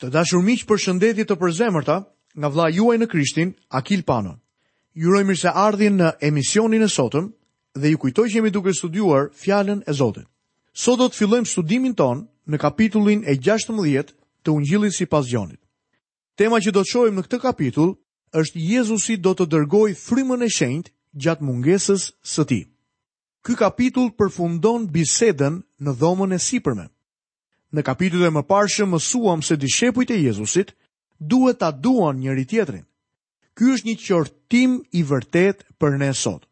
Të dashur miq përshëndetje të përzemërta nga vllai juaj në Krishtin, Akil Pano. Ju uroj mirëseardhjen në emisionin e sotëm dhe ju kujtoj që jemi duke studiuar Fjalën e Zotit. Sot do të fillojmë studimin tonë në kapitullin e 16 të Ungjillit sipas Gjonit. Tema që do të shohim në këtë kapitull është Jezusi do të dërgojë frymën e shenjtë gjatë mungesës së tij. Ky kapitull përfundon bisedën në dhomën e sipërme. Në kapitujt e mëparshëm mësuam se dishepujt e Jezusit duhet ta duan njëri-tjetrin. Ky është një qortim i vërtetë për ne sot.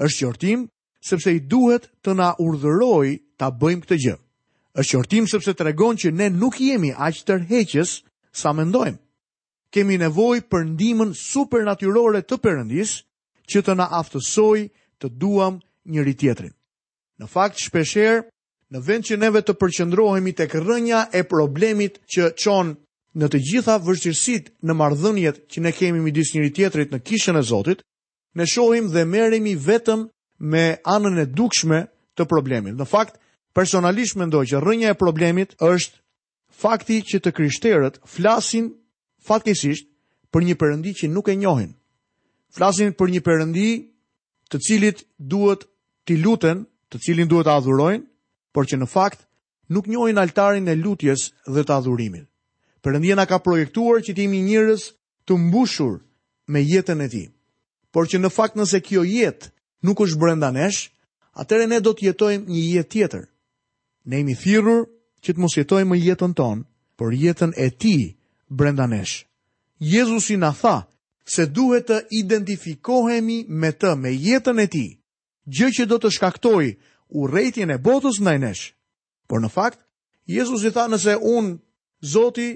Është qortim sepse ai duhet të na urdhërojë ta bëjmë këtë gjë. Është qortim sepse tregon që ne nuk jemi aq tërheqës sa mendojmë. Kemi nevojë për ndihmën supernatyrore të Perëndisë që të na aftësojë të duam njëri-tjetrin. Në fakt, shpeshherë Në vend që neve të përqendrohemi tek rrënja e problemit që çon në të gjitha vështirësitë në marrëdhëniet që ne kemi midis njëri-tjetrit në kishën e Zotit, ne shohim dhe merremi vetëm me anën e dukshme të problemit. Në fakt, personalisht mendoj që rrënja e problemit është Fakti që të krishterët flasin fatkeqësisht për një perëndi që nuk e njohin. Flasin për një perëndi të cilit duhet t'i luten, të cilin duhet ta adhurojnë, por që në fakt nuk njohin altarin e lutjes dhe të adhurimit. Perëndia na ka projektuar që të jemi njerëz të mbushur me jetën e tij, por që në fakt nëse kjo jetë nuk është brenda nesh, atëherë ne do të jetojmë një jetë tjetër. Ne jemi thirrur që të mos jetojmë më jetën tonë, por jetën e tij brenda nesh. Jezusi na tha se duhet të identifikohemi me të, me jetën e tij, gjë që do të shkaktojë urrejtjen e botës ndaj nesh. Por në fakt, Jezusi tha nëse unë, Zoti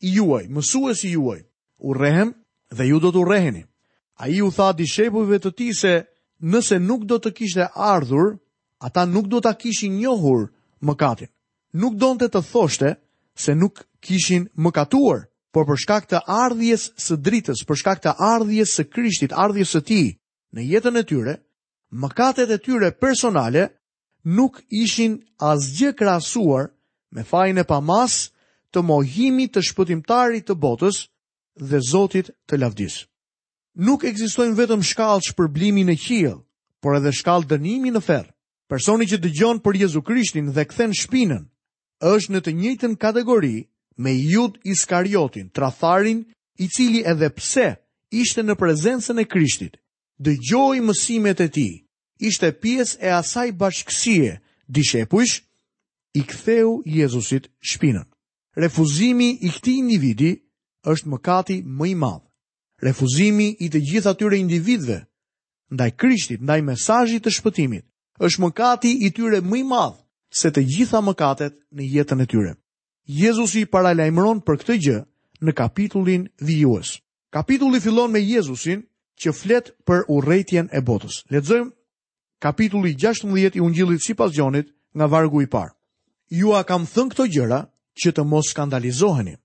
juaj, mësuesi juaj, urrehem dhe ju do të urreheni. Ai u tha dishepujve të tij se nëse nuk do të kishte ardhur, ata nuk do ta kishin njohur mëkatin. Nuk donte të thoshte se nuk kishin mëkatuar, por për shkak të ardhjes së dritës, për shkak të ardhjes së Krishtit, ardhjes së Tij në jetën e tyre, mëkatet e tyre personale nuk ishin asgjë krahasuar me fajin e pamasë të mohimit të shpëtimtarit të botës dhe Zotit të lavdisë. Nuk ekzistojnë vetëm shkallë shpërblimi në qiell, por edhe shkallë dënimi në ferr. Personi që dëgjon për Jezu Krishtin dhe kthen shpinën, është në të njëjtën kategori me Judë Iskariotin, tradhtarin, i cili edhe pse ishte në prezencën e Krishtit, dëgjoi mësimet e tij, ishte pjesë e asaj bashkësie dishepujsh, i ktheu Jezusit shpinën. Refuzimi i këtij individi është mëkati më i madh. Refuzimi i të gjithë atyre individëve ndaj Krishtit, ndaj mesazhit të shpëtimit, është mëkati i tyre më i madh se të gjitha mëkatet në jetën e tyre. Jezusi paralajmëron për këtë gjë në kapitullin vijues. Kapitulli fillon me Jezusin që flet për urrejtjen e botës. Lexojmë kapitulli 16 i Ungjillit sipas Gjonit nga vargu i parë. Jua kam thënë këto gjëra që të mos skandalizoheni.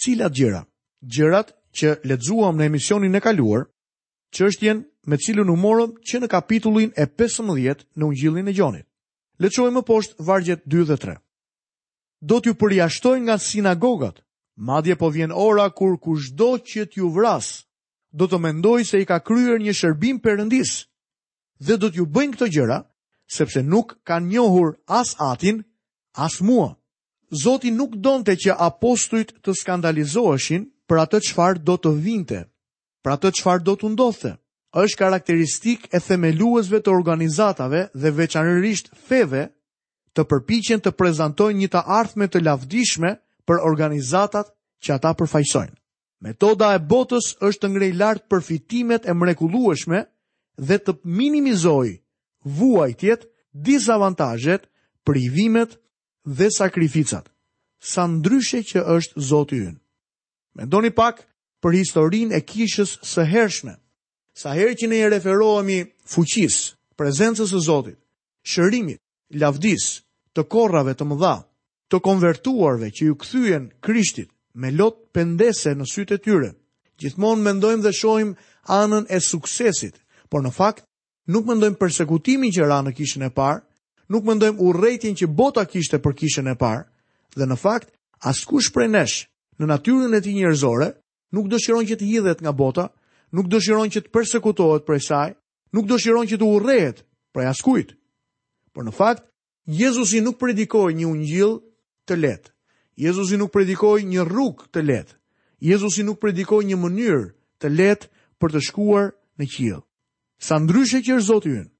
Cilat gjëra? Gjërat që lexuam në emisionin e kaluar, çështjen me cilën u morëm që në kapitullin e 15 në Ungjillin e Gjonit. Lexojmë më poshtë vargjet 2 dhe 3. do t'ju përjashtojnë nga sinagogat. Madje po vjen ora kur kushdo që t'ju vrasë, do të mendojë se i ka kryer një shërbim Perëndisë, dhe do t'ju bëjnë këto gjëra, sepse nuk kanë njohur as atin, as mua. Zoti nuk donte që apostujt të skandalizoheshin për atë çfarë do të vinte. për atë çfarë do t'u ndodhte. Është karakteristikë e themeluesve të organizatave dhe veçanërisht feve të përpiqen të prezantojnë një të ardhme të lavdishme për organizatat që ata përfaqësojnë. Metoda e botës është të ngrejë lart përfitimet e mrekullueshme dhe të minimizojë vuajtjet, dizavantazhet, privimet dhe sakrificat, sa ndryshe që është Zoti ynë. Mendoni pak për historinë e kishës së hershme. Sa herë që ne i referohemi fuqisë, prezencës së Zotit, shërimit, lavdisë, të korrave të mëdha, të konvertuarve që iu kthyen Krishtit me lot pendese në sytë e tyre. Gjithmonë mendojmë dhe shohim anën e suksesit, por në fakt Nuk mendojmë persekutimin që ra në kishën e parë, nuk mendojmë urrejtjen që bota kishte për kishën e parë, dhe në fakt, askush prej nesh, në natyrën e tij njerëzore, nuk dëshiron që të hidhet nga bota, nuk dëshiron që të persekutohet prej saj, nuk dëshiron që të urrehet prej askujt. Por në fakt, Jezusi nuk predikoi një ungjill të lehtë. Jezusi nuk predikoi një rrugë të lehtë. Jezusi nuk predikoi një mënyrë të lehtë për të shkuar në qiell. Sa ndryshe që është Zoti ynë!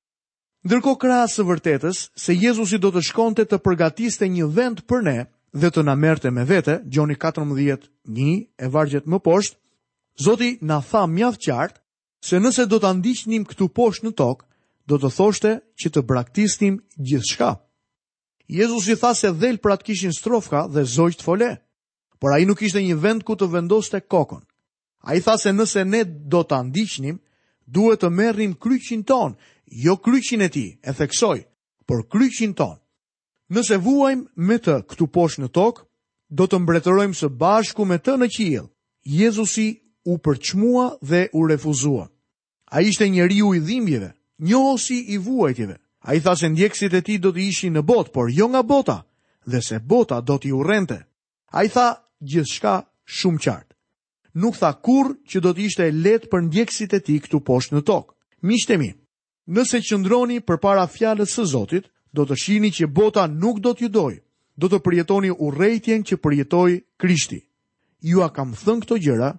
Ndërkohë krahas së vërtetës se Jezusi do të shkonte të përgatiste një vend për ne dhe të na merrte me vete, Gjoni 14:1 e vargjet më poshtë, Zoti na tha mjaft qartë se nëse do ta ndiqnim këtu poshtë në tokë, do të thoshte që të braktisnim gjithçka. Jezusi tha se dhelprat kishin strofka dhe zogjtë fole, por ai nuk kishte një vend ku të vendoste kokën. Ai tha se nëse ne do ta ndiqnim, duhet të merrnim kryqin tonë, jo kryqin e tij, e theksoj, por kryqin tonë. Nëse vuajmë me të këtu poshtë në tokë, do të mbretërojmë së bashku me të në qiell. Jezusi u përçmua dhe u refuzua. Ai ishte njeriu i dhimbjeve, njohësi i vuajtjeve. Ai tha se ndjekësit e tij do të ishin në botë, por jo nga bota, dhe se bota do t'i urrente. Ai tha gjithçka shumë qartë. Nuk tha kurrë që do të ishte e lehtë për ndjekësit e tij këtu poshtë në tokë. Miqtë e mi, Nëse qëndroni përpara fjalës së Zotit, do të shihni që bota nuk do t'ju dojë. Do të përjetoni urrejtjen që përjetoi Krishti. Jua kam thënë këto gjëra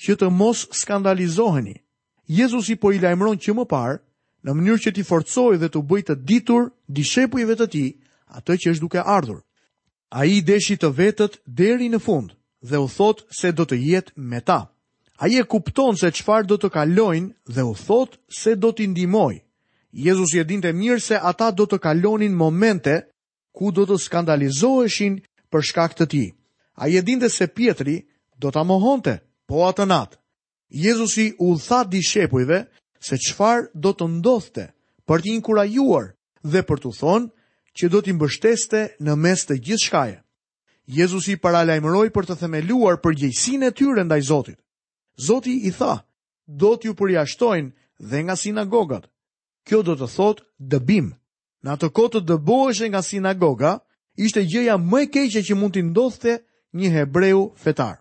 që të mos skandalizoheni. Jezusi po i lajmëron që më parë, në mënyrë që t'i forcojë dhe t'u bëjë të ditur dishepujve të tij atë që është duke ardhur. Ai i deshi të vetët deri në fund dhe u thotë se do të jetë me ta. Ai e kupton se çfarë do të kalojnë dhe u thotë se do t'i ndihmojë. Jezusi e dinte mirë se ata do të kalonin momente ku do të skandalizoheshin për shkak të tij. Ai e dinte se Pjetri do ta mohonte, po atë natë. Jezusi u tha dishepujve se çfarë do të ndodhte për t'i inkurajuar dhe për t'u thonë që do t'i mbështeste në mes të gjithçkaje. Jezusi i paralajmëroi për të themeluar përgjegjësinë e tyre ndaj Zotit. Zoti i tha, do t'ju përjashtojnë dhe nga sinagogat. Kjo do të thotë dëbim. Në atë kohë të dëboheshe nga sinagoga, ishte gjëja më e keqe që mund t'i ndodhte një hebreu fetar.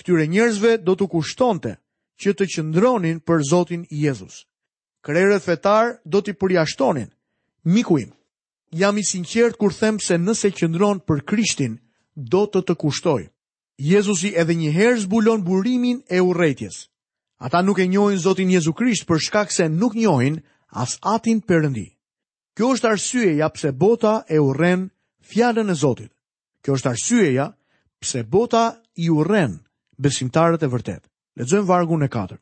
Këtyre njerëzve do t'u kushtonte që të qëndronin për Zotin Jezus. Krerët fetarë do t'i përjashtonin. Miku im, jam i sinqertë kur them se nëse qëndron për Krishtin, do të të kushtojë. Jezusi edhe një herë zbulon burimin e urrejtjes. Ata nuk e njohin Zotin Jezu Krisht për shkak se nuk njohin as Atin Perëndi. Kjo është arsyeja pse bota e urren fjalën e Zotit. Kjo është arsyeja pse bota i urren besimtarët e vërtetë. Lexojmë vargun e 4.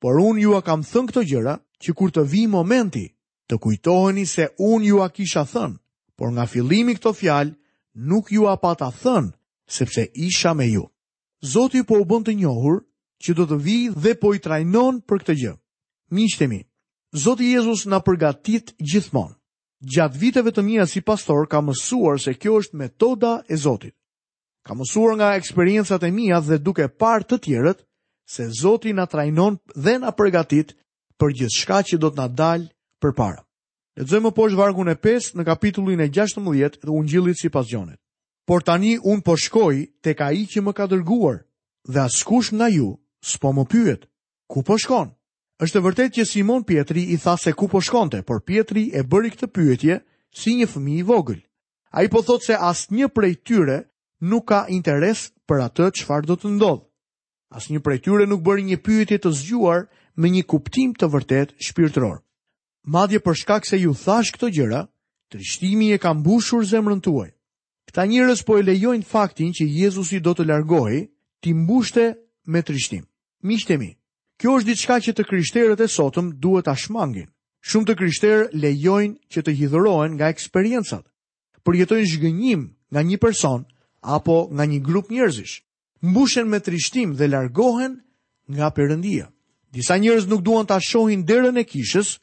Por unë jua kam thënë këto gjëra që kur të vijë momenti të kujtoheni se unë jua kisha thënë, por nga fillimi këto fjalë nuk jua pata thënë sepse isha me ju. Zoti po u bën të njohur ç'do të vijë dhe po i trajnon për këtë gjë. Miqtë e mi, Zoti Jezus na përgatit gjithmonë. Gjatë viteve të mia si pastor kam mësuar se kjo është metoda e Zotit. Kam mësuar nga eksperiencat e mia dhe duke parë të tjerët se Zoti na trajnon dhe na përgatit për gjithçka që do të na dalë përpara. Lexojmë më poshtë vargun e 5 në kapitullin e 16 të Ungjillit sipas Gjonit. Por tani unë po shkoj tek ai që më ka dërguar dhe askush nga ju s'po më pyet. Ku po shkon? Është e vërtetë që Simon Pjetri i tha se ku po shkonte, por Pjetri e bëri këtë pyetje si një fëmijë i vogël. Ai po thotë se asnjë prej tyre nuk ka interes për atë çfarë do të ndodhë. Asnjë prej tyre nuk bëri një pyetje të zgjuar me një kuptim të vërtetë shpirtëror. Madje për shkak se ju thashë këto gjëra, trishtimi e ka mbushur zemrën tuaj. Këta njerëz po e lejonin faktin që Jezusi do të largohej, t'i mbushte me trishtim. Miqtë e mi, kjo është diçka që të krishterët e sotëm duhet ta shmangin. Shumë të krishterë lejojnë që të hidhërohen nga eksperiencat. Përjetojnë zhgënjim nga një person apo nga një grup njerëzish. mbushen me trishtim dhe largohen nga Perëndia. Disa njerëz nuk duan ta shohin derën e kishës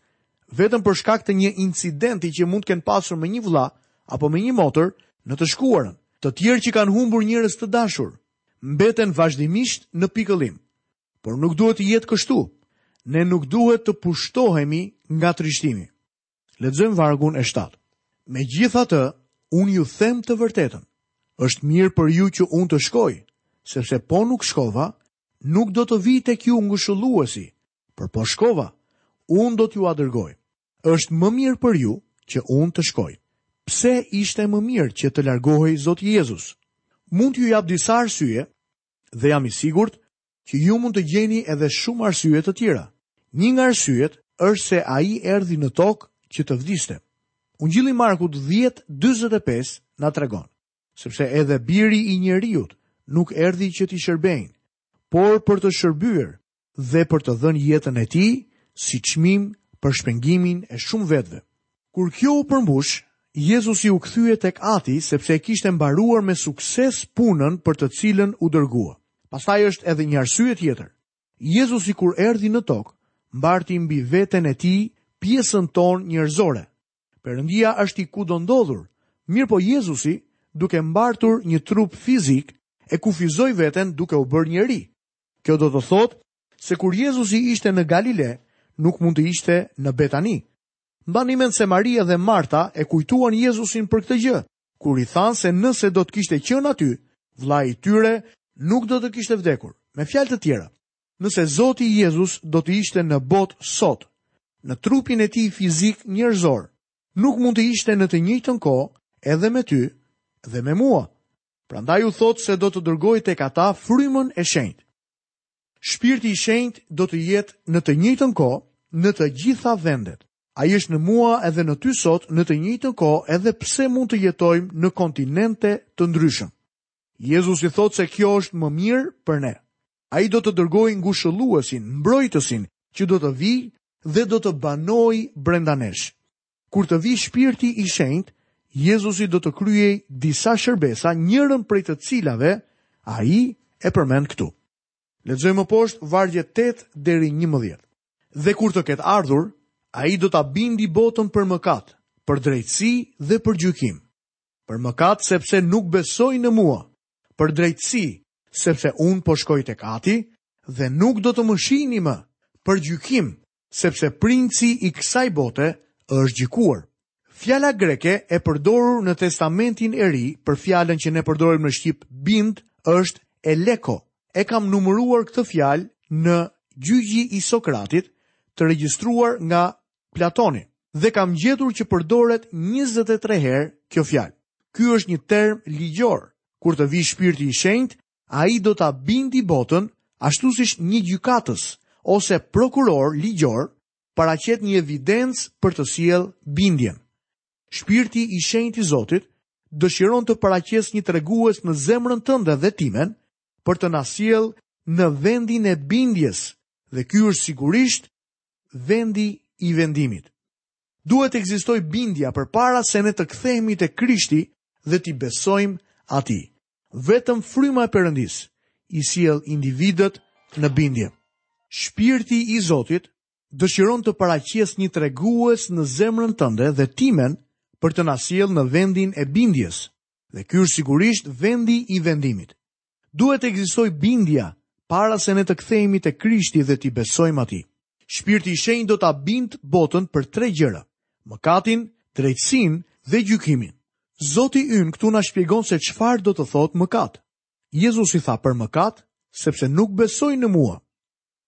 vetëm për shkak të një incidenti që mund të kenë pasur me një vëlla apo me një motër në të shkuarën. Të tjerë që kanë humbur njerëz të dashur mbeten vazhdimisht në pikëllim. Por nuk duhet të jetë kështu. Ne nuk duhet të pushtohemi nga trishtimi. Lexojmë vargun e 7. Megjithatë, unë ju them të vërtetën. Është mirë për ju që unë të shkoj, sepse po nuk shkova, nuk do të vijë tek ju ngushëlluesi, por po shkova, unë do t'jua dërgoj. Është më mirë për ju që unë të shkoj. Pse ishte më mirë që të largohej Zoti Jezus? Mund t'ju jap disa arsye Dhe jam i sigurt që ju mund të gjeni edhe shumë arsye të tjera. Një nga arsyet është se ai erdhi në tokë që të vdiste. Ungjilli i Markut 10:45 na tregon, sepse edhe Biri i njeriut nuk erdhi që t'i shërbejnë, por për të shërbyer dhe për të dhënë jetën e tij si çmim për shpengimin e shumë vetëve. Kur kjo u përmbush, Jezusi u kthye tek Ati sepse e kishte mbaruar me sukses punën për të cilën u dërgua. Pastaj është edhe një arsye tjetër. Jezusi kur erdhi në tokë, mbarti mbi veten e tij pjesën tonë njerëzore. Perëndia është i kudondodhur, mirëpo Jezusi, duke mbartur një trup fizik, e kufizoi veten duke u bërë njeri. Kjo do të thotë se kur Jezusi ishte në Galile, nuk mund të ishte në Betani. Mbani mend se Maria dhe Marta e kujtuan Jezusin për këtë gjë, kur i thanë se nëse do të kishte qenë aty, vëllai i tyre nuk do të kishte vdekur. Me fjalë të tjera, nëse Zoti Jezus do të ishte në botë sot, në trupin e tij fizik njerëzor, nuk mund të ishte në të njëjtën kohë edhe me ty dhe me mua. Prandaj u thotë se do të dërgojë tek ata Frymën e Shenjtë. Shpirti i Shenjtë do të jetë në të njëjtën kohë në të gjitha vendet. Ai është në mua edhe në ty sot në të njëjtën kohë edhe pse mund të jetojmë në kontinente të ndryshëm. Jezusi thotë se kjo është më mirë për ne. Ai do të dërgojë ngushëlluesin, mbrojtësin që do të vijë dhe do të banojë brenda nesh. Kur të vijë Shpirti i Shenjtë, Jezusi do të kryejë disa shërbesa, njërën prej të cilave ai e përmend këtu. Lexojmë më poshtë vargjet tetë deri njëmbëdhjetë. Dhe kur të ketë ardhur, ai do ta bindë botën për mëkat, për drejtësi dhe për gjykim. Për mëkat sepse nuk besojnë në mua, për drejtësi sepse unë po shkoj tek Ati dhe nuk do të më shihni më, për gjykim sepse princi i kësaj bote është gjykuar. Fjala greke e përdorur në Testamentin e Ri për fjalën që ne përdorim në shqip bind është eleko. E kam numëruar këtë fjalë në gjyqi i Sokratit të regjistruar nga Platoni dhe kam gjetur që përdoret 23 herë kjo fjalë. Ky është një term ligjor. Kur të vijë shpirti i shenjtë, ai do ta bindë botën ashtu siç një gjykatës ose prokuror ligjor paraqet një evidencë për të sjellë bindjen. Shpirti i Shenjtë i Zotit dëshiron të paraqesë një tregues në zemrën tënde dhe timen për të na sjellë në vendin e bindjes dhe ky është sigurisht vendi i vendimit. Duhet të ekzistojë bindja përpara se ne të kthehemi te Krishti dhe t'i besojmë Atij. Vetëm fryma e Perëndisë i sjell individët në bindje. Shpirti i Zotit dëshiron të paraqesë një tregues në zemrën tënde dhe timen për të na sjellë në vendin e bindjes. Dhe ky është sigurisht vendi i vendimit. Duhet të ekzistojë bindja para se ne të kthehemi te Krishti dhe t'i besojmë atij. Shpirti i Shenjtë do ta bindë botën për tre gjëra: mëkatin, drejtësinë dhe gjykimin. Zoti ynë këtu na shpjegon se çfarë do të thotë mëkat. Jezusi tha për mëkat, sepse nuk besojnë në mua.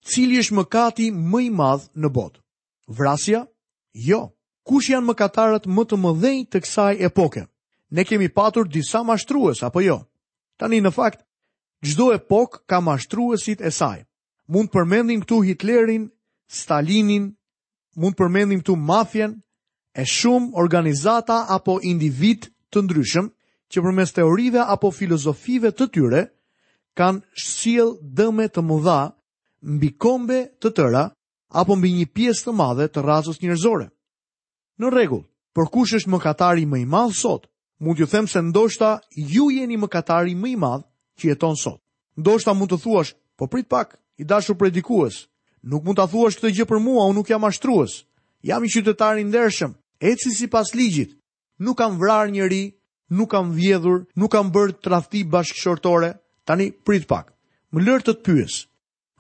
Cili është mëkati më i madh në botë? Vrasja? Jo. Kush janë mëkatarët më të mëdhenj të kësaj epoke? Ne kemi patur disa mashtrues apo jo? Tani në fakt çdo epokë ka mashtruesit e saj. Mund të përmendim këtu Hitlerin, Stalinin, mund të përmendim këtu mafien e shumë organizata apo individë të ndryshëm që përmes teorive apo filozofive të tyre kanë sjellë dëme të mëdha mbi kombe të tëra apo mbi një pjesë të madhe të racës njerëzore. Në rregull, por kush është mëkatari më i madh sot? Mund t'ju them se ndoshta ju jeni mëkatari më i madh që jeton sot. Ndoshta mund të thuash, po prit pak, i dashur predikues, nuk mund ta thuash këtë gjë për mua, unë nuk jam mashtrues. Jam një qytetar i ndershëm, eci sipas ligjit. Nuk kam vrarë njeri, nuk kam vjedhur, nuk kam bërë tradhti bashkëshortore. Tani prit pak. Më lër të të pyes.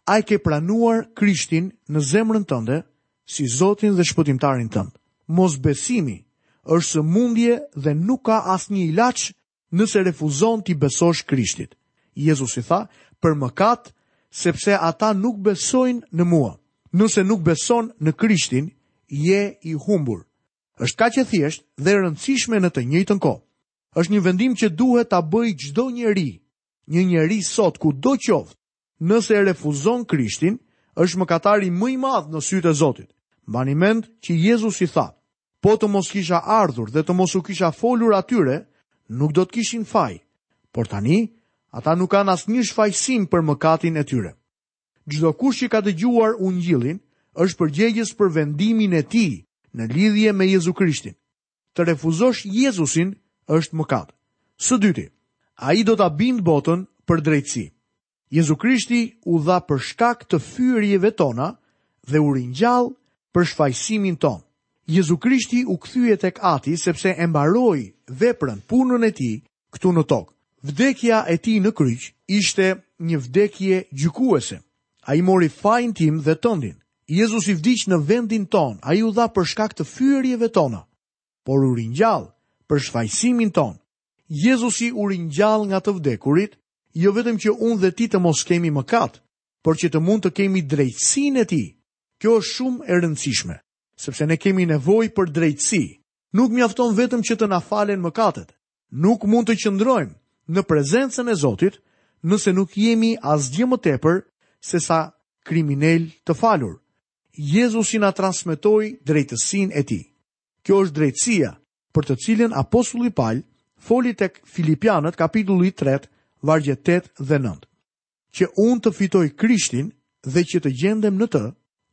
A e ke pranuar Krishtin në zemrën tënde si Zotin dhe Shpëtimtarin tënd? Mosbesimi është sëmundje dhe nuk ka asnjë ilaç nëse refuzon t'i besosh Krishtit. Jezusi tha, "Për mëkat, sepse ata nuk besojnë në mua." Nëse nuk beson në Krishtin, je i humbur. Është kaq e thjeshtë dhe e rëndësishme në të njëjtën kohë. Është një vendim që duhet ta bëjë çdo njeri. Një njeri sot kudo qoftë, Nëse e refuzon Krishtin, është mëkatari më i madh në sytë e Zotit. Mbani mend që Jezusi tha, Po të mos kisha ardhur dhe të mos u kisha folur atyre, nuk do të kishin faj. Por tani, ata nuk kanë asnjë shfajësim për mëkatin e tyre. Çdokush që ka dëgjuar Ungjillin është përgjegjës për vendimin e tij në lidhje me Jezu Krishtin. Të refuzosh Jezusin është mëkat. Së dyti, ai do ta bindë botën për drejtësi. Jezu Krishti u dha për shkak të fyerjeve tona dhe u ringjall për shfajësimin tonë. Jezu Krishti u kthye tek Ati sepse e mbaroi veprën, punën e tij këtu në tokë. Vdekja e tij në kryq ishte një vdekje gjykuese. Ai mori fajin tim dhe tëndin. Jezusi vdiq në vendin tonë, ai u dha për shkak të fyerjeve tona, por u ringjall për shfajësimin tonë. Jezusi u ringjall nga të vdekurit, jo vetëm që unë dhe ti të mos kemi mëkat, por që të mund të kemi drejtësinë e tij. Kjo është shumë e rëndësishme, sepse ne kemi nevojë për drejtësi. Nuk mjafton vetëm që të na falen mëkatet. Nuk mund të qëndrojmë në prezencën e Zotit nëse nuk jemi asgjë më tepër se sa kriminelë të falur. Jezusi na transmetoi drejtësinë e tij. Kjo është drejtësia për të cilën apostulli Pal foli tek Filipianët kapitulli i tretë vargjet tetë dhe nëntë. Që unë të fitoj Krishtin dhe që të gjendem në të,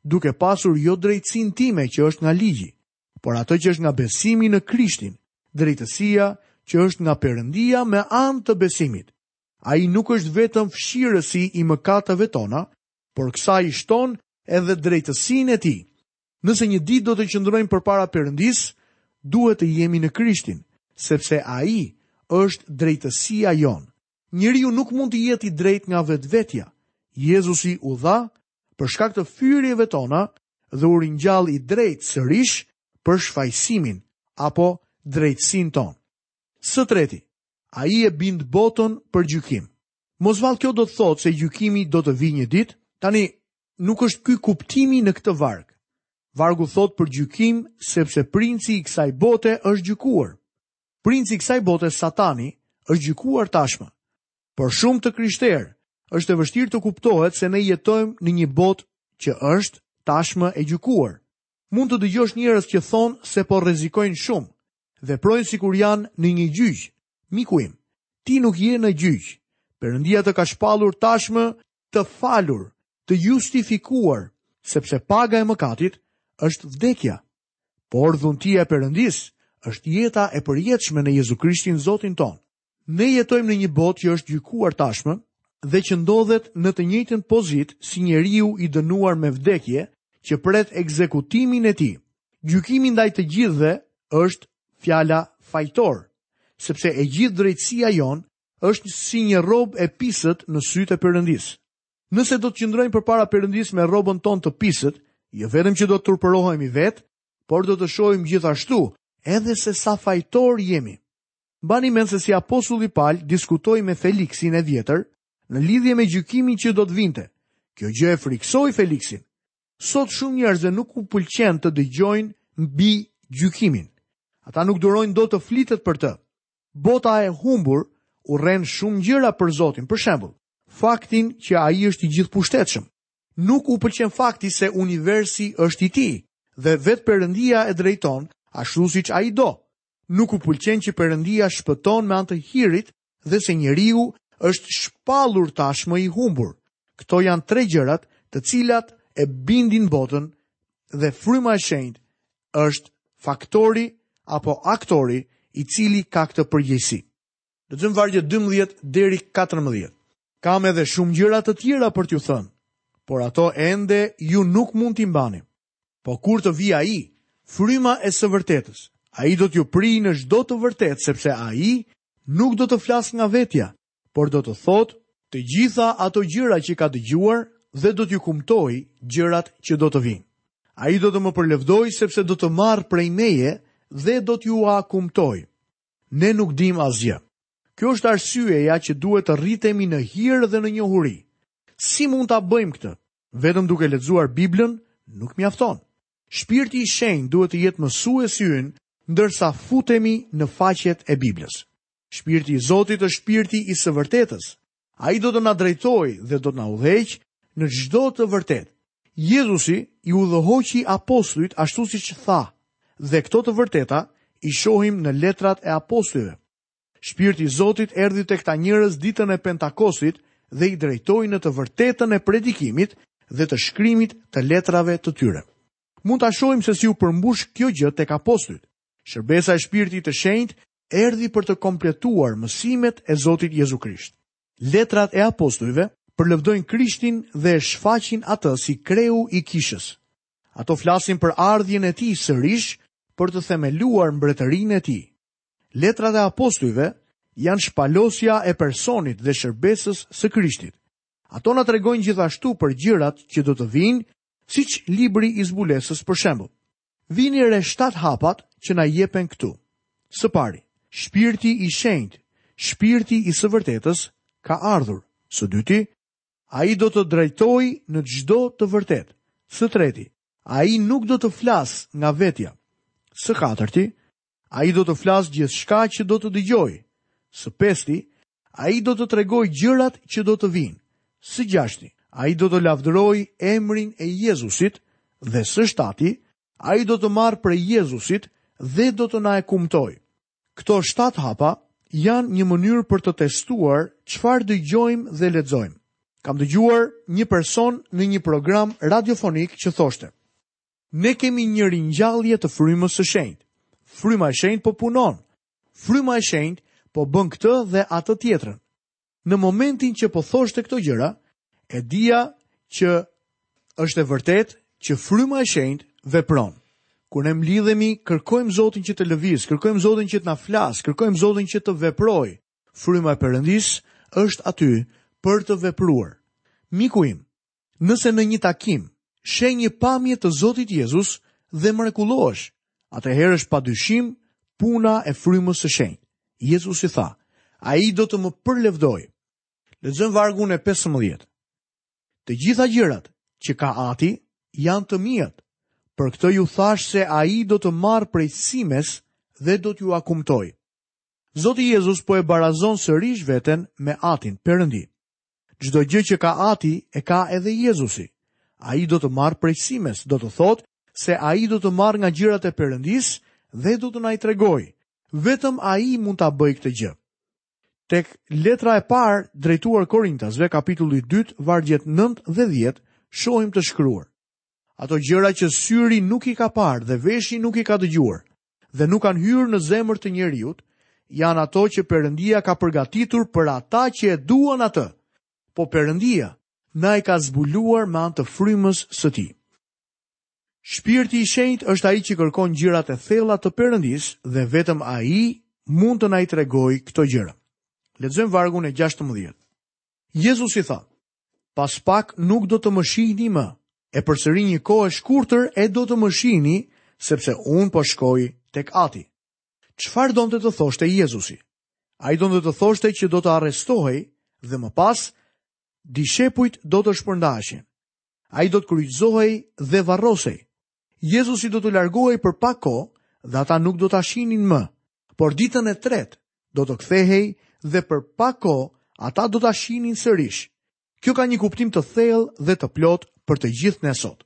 duke pasur jo drejtësinë time që është nga ligji, por atë që është nga besimi në Krishtin, drejtësia që është nga Perëndia me anë të besimit. Ai nuk është vetëm fshirësi i mëkateve tona, por kësaj i shton edhe drejtësinë e tij. Nëse një ditë do të qëndrojmë përpara Perëndisë, duhet të jemi në Krishtin, sepse ai është drejtësia jonë. Njeriu nuk mund të jetë i drejtë nga vetvetja. Jezusi u dha për shkak të fyerjeve tona dhe u ringjall i drejtë sërish për shfajësimin apo drejtësinë tonë. Së treti, ai e bind botën për gjykim. Mos vallë kjo do të thotë se gjykimi do të vijë një ditë? Tani, nuk është ky kuptimi në këtë varg. Vargu thotë për gjykim sepse princi i kësaj bote është gjykuar. Princi i kësaj bote Satani është gjykuar tashmë. Për shumë të krishterë, është e vështirë të kuptohet se ne jetojmë në një botë që është tashmë e gjykuar. Mund të dëgjosh njerëz që thonë se po rrezikojnë shumë, veprojnë sikur janë në një gjyq. Miku im, ti nuk je në gjyq. Perëndia të ka shpallur tashmë të falur, të justifikuar, sepse paga e mëkatit është vdekja. Por dhuntia e Perëndisë është jeta e përjetshme në Jezu Krishtin Zotin tonë. Ne jetojmë në një botë që është gjykuar tashmë dhe që ndodhet në të njëjtën pozitë si njeriu i dënuar me vdekje që pret ekzekutimin e tij. Gjykimi ndaj të gjithëve është fjala fajtor, sepse e gjithë drejtësia jonë është si një rrobë e pisët në sytë e Perëndisë. Nëse do të qëndrojmë përpara Perëndisë me rrobën tonë të pisët, jo vetëm që do të turpërohemi vetë, por do të shohim gjithashtu edhe se sa fajtorë jemi. Mbani mend se si apostulli Pal diskutoi me Feliksin e vjetër në lidhje me gjykimin që do të vinte. Kjo gjë e frikësoi Feliksin. Sot shumë njerëzve nuk u pëlqen të dëgjojnë mbi gjykimin. Ata nuk durojnë dot të flitet për të. Bota e humbur urren shumë gjëra për Zotin, për shembull, faktin që ai është i gjithëpushtetshëm. Nuk u pëlqen fakti se universi është i tij dhe vetë Perëndia e drejton ashtu siç ai do. Nuk u pëlqen që Perëndia shpëton me anë të hirit dhe se njeriu është shpallur tashmë i humbur. Këto janë tre gjërat të cilat e bindin botën dhe fryma e shenjtë është faktori apo aktori i cili ka këtë përgjegjësi. Në vargjet 12 deri 14. Kam edhe shumë gjëra të tjera për t'ju thënë, por ato ende ju nuk mund t'i mbani. Po kur të vijë ai, fryma e së vërtetës, ai do t'ju prijë në çdo të vërtetë sepse ai nuk do të flasë nga vetja, por do të thotë të gjitha ato gjëra që ka dëgjuar dhe do t'ju kumtojë gjërat që do të vijnë. Ai do të më përlëvdojë sepse do të marrë prej meje dhe do t'jua kumtojë. Ne nuk dimë asgjë. Kjo është arsyeja që duhet të rritemi në hir dhe në njohuri. Si mund ta bëjmë këtë? Vetëm duke lexuar Biblën nuk mjafton. Shpirti i Shenjtë duhet të jetë mësuesi ynë ndërsa futemi në faqet e Biblës. Shpirti i Zotit është shpirti i së vërtetës. Ai do të na drejtojë dhe do të na udhëheqë në çdo të vërtetë. Jezusi i udhëhoqi apostujt ashtu siç tha, dhe këto të vërteta i shohim në letrat e apostujve. Shpirti i Zotit erdhi te këta njerëz ditën e Pentakostit dhe i drejtoi në të vërtetën e predikimit dhe të shkrimit të letrave të tyre. Mund ta shohim se si u përmbush kjo gjë tek apostujt. Shërbesa e Shpirtit të Shenjtë erdhi për të kompletuar mësimet e Zotit Jezu Krisht. Letrat e Apostujve përlëvdojnë Krishtin dhe e shfaqin atë si kreu i kishës. Ato flasin për ardhjen e tij sërish për të themeluar mbretërinë e tij. Letrat e Apostujve janë shpalosja e personit dhe shërbesës së Krishtit. Ato na tregojnë gjithashtu për gjërat që do të vijnë, siç libri i zbulesës për shembull. Vini re shtatë hapat që na jepen këtu. Së pari, Shpirti i Shenjtë, Shpirti i së Vërtetës ka ardhur. Së dyti, Ai do të drejtojë në çdo të vërtetë. Së treti, Ai nuk do të flasë nga vetja. Së katërti, Ai do të flasë gjithçka që do të dëgjojë. Së pesti, Ai do të tregojë gjërat që do të vijnë. Së gjashti, ai do të lavdërojë emrin e Jezusit dhe së shtati, ai do të marrë prej Jezusit dhe do të na e kumtojë. Këto shtatë hapa janë një mënyrë për të testuar çfarë dëgjojmë dhe lexojmë. Kam dëgjuar një person në një program radiofonik që thoshte: Ne kemi një ringjallje të Frymës së Shenjtë. Fryma e Shenjtë po punon Fryma e Shenjtë po bën këtë dhe atë tjetrën. Në momentin që po thoshte këto gjëra, e dija që është e vërtetë që fryma e shenjtë vepron. Kur ne mblidhemi, kërkojmë Zotin që të lëvizë, kërkojmë Zotin që të na flasë, kërkojmë Zotin që të veprojë. Fryma e Perëndisë është aty për të vepruar. Miku im, Nëse në një takim sheh një pamje të Zotit Jezus dhe mrekullohesh, atëherë është padyshim puna e frymës së shenjtë. Jezusi tha, ai do të më përlëvdojë. Lexojmë vargun e 15. Të gjitha gjërat që ka ati janë të miat. Për këtë ju thashë se ai do të marrë prej simes dhe do t'jua kumtojë. Zoti Jezus po e barazon sërish veten me atin, Perëndi. Çdo gjë që ka Ati e ka edhe Jezusi. Ai do të marrë prej simes, do të thotë se ai do të marrë nga gjërat e Perëndisë dhe do të na i tregojë. Vetëm ai mund ta bëjë këtë gjë. Tek letra e parë drejtuar Korintasve, kapitulli 2, vargjet 9 dhe 10, shohim të shkruar. Ato gjëra që syri nuk i ka parë dhe veshi nuk i ka dëgjuar, dhe nuk kanë hyrë në zemër të njeriut, janë ato që Perëndia ka përgatitur për ata që e duan atë. Po Perëndia na i ka zbuluar me anë të frymës së tij. Shpirti i shenjtë është ai që kërkon gjërat e thella të Perëndisë dhe vetëm ai mund të na i tregojë këto gjëra. Lexojmë vargun e 16. Jezusi tha, Pas pak nuk do të më shihni më, e përsëri një kohë e shkurtër e do të më shihni, sepse unë po shkoj tek ati. Çfarë donte të thoshte Jezusi? Ai donte të thoshte që do të arrestohej dhe më pas, dishepujt do të shpërndaheshin. Ai do të kryqëzohej dhe varrosej. Jezusi do të largohej për pak kohë dhe ata nuk do ta shihnin më, por ditën e tretë do të kthehej dhe për pak kohë ata do ta shihnin sërish. Kjo ka një kuptim të thellë dhe të plotë për të gjithë ne sot.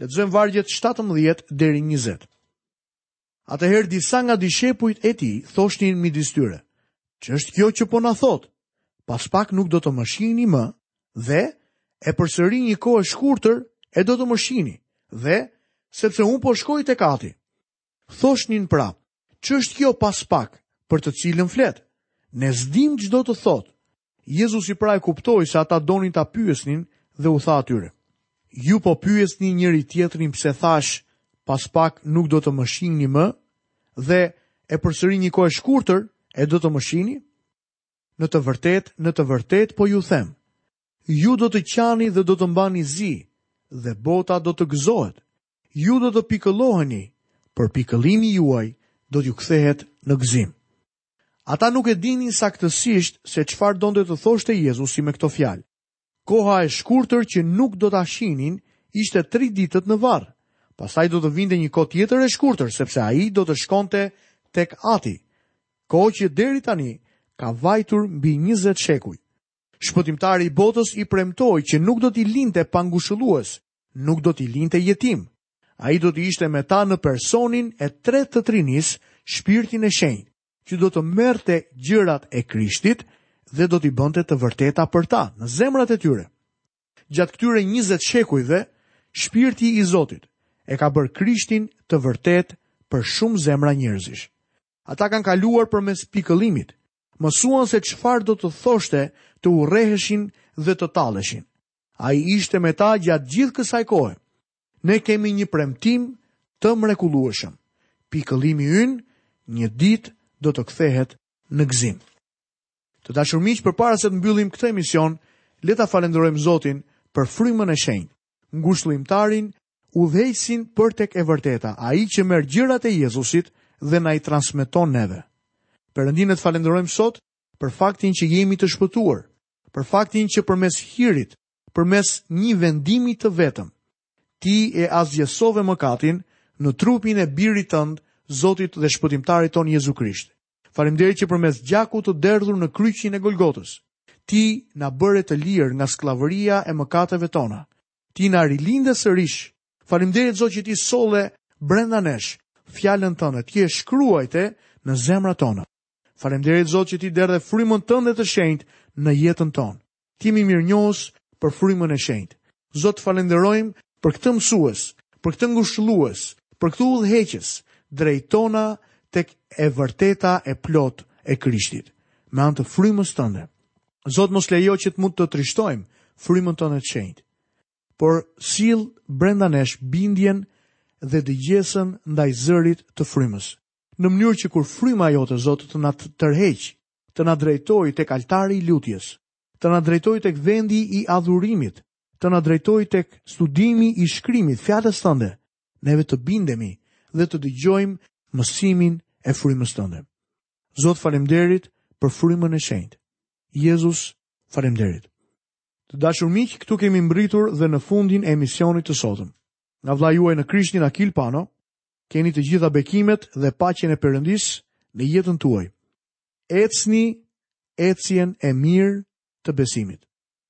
Lexojmë vargjet 17 deri 20. Atëherë disa nga dishepujt e tij thoshnin midis tyre, Ç'është kjo që po na thotë? Pas pak nuk do të më shihni më dhe e përsëri një kohë e shkurtër e do të më shihni dhe sepse unë po shkoj tek Ati. Thoshnin pra, ç'është kjo pas pak për të cilën flet? Ne s'dimë ç'do të thotë. Jezusi pra e kuptoi se ata donin ta pyesnin dhe u tha atyre: Ju po pyesni njëri-tjetrin pse thashë, pas pak nuk do të më shihni më dhe e përsëri një kohë e shkurtër e do të më shihni? Në të vërtetë, në të vërtetë po ju them, ju do të qani dhe do të mbani zi, dhe bota do të gëzohet. Ju do të pikëlloheni, por pikëllimi juaj do t'ju kthehet në gëzim. Ata nuk e dinin saktësisht se çfarë donte të thoshte Jezusi me këto fjalë. Koha e shkurtër që nuk do ta shihnin ishte tri ditët në varr. Pastaj do të vinte një kohë tjetër e shkurtër, sepse ai do të shkonte tek Ati, kohë që deri tani ka vajtur mbi njëzet shekuj. Shpëtimtari i botës i premtoi që nuk do t'i linte pa ngushëllues, nuk do t'i linte jetim. Ai do të ishte me ta në personin e tretë të Trinisë, Shpirtin e Shenjtë, që do të merrte gjërat e krishtit dhe do t'i bënte të vërteta për ta në zemrat e tyre. Gjatë këtyre 20 shekujve, shpirti i Zotit e ka bërë krishtin të vërtetë për shumë zemra njerëzish. Ata kanë kaluar përmes pikëllimit, mësuan se çfarë do të thoshte të urreheshin dhe të talleshin. Ai ishte me ta gjatë gjithë kësaj kohe, Ne kemi një premtim të mrekullueshëm. Pikëllimi ynë një ditë do të kthehet në gëzim. Të dashur miq, përpara se të mbyllim këtë emision, le ta falënderojmë Zotin për frymën e shenjtë, ngushëllimtarin, udhëheqësin për tek e vërteta, ai që merr gjërat e Jezusit dhe na i transmeton neve. Perëndi, ne të falënderojmë sot për faktin që jemi të shpëtuar, për faktin që përmes hirit përmes një vendimi të vetëm. Ti e asgjësove mëkatin në trupin e birit tënd, Zotit dhe shpëtimtarit tonë Jezu Krisht. Faleminderit që përmes gjakut të derdhur në kryqin e Golgotës, ti na bëre të lirë nga skllavëria e mëkateve tona. Ti na rilinde sërish. Faleminderit Zot që ti solle brenda nesh fjalën tënde, ti e shkruajte në zemrat tona. Faleminderit Zot që ti derdhe frymën tënde të shenjtë në jetën tonë. Të jemi mirënjohës për Frymën e Shenjtë. Zot falënderojmë për këtë mësues, për këtë ngushëllues, për këtë udhëheqës, drejtona tek e vërteta e plotë e Krishtit, me anë të Frymës tënde. Zot mos lejo që të mund të trishtojmë Frymën tënde të Shenjtë, por sill brenda nesh bindjen dhe dëgjesën ndaj zërit të Frymës, në mënyrë që kur Fryma jote Zot të na tërheqë të na drejtojë tek altari i lutjes, të na drejtojë tek vendi i adhurimit, të na drejtojë tek studimi i shkrimit, fjalës tënde, neve të bindemi dhe të dëgjojmë mësimin e frymës tënde. Zot falemderit për frymën e shenjtë. Jezus falemderit. Të dashur miq, këtu kemi mbërritur dhe në fundin e emisionit të sotëm. Nga vëllai juaj në Krishtin Akil Pano, Keni të gjitha bekimet dhe paqen e Perëndisë në jetën tuaj. Ecni, ecjen e mirë të besimit.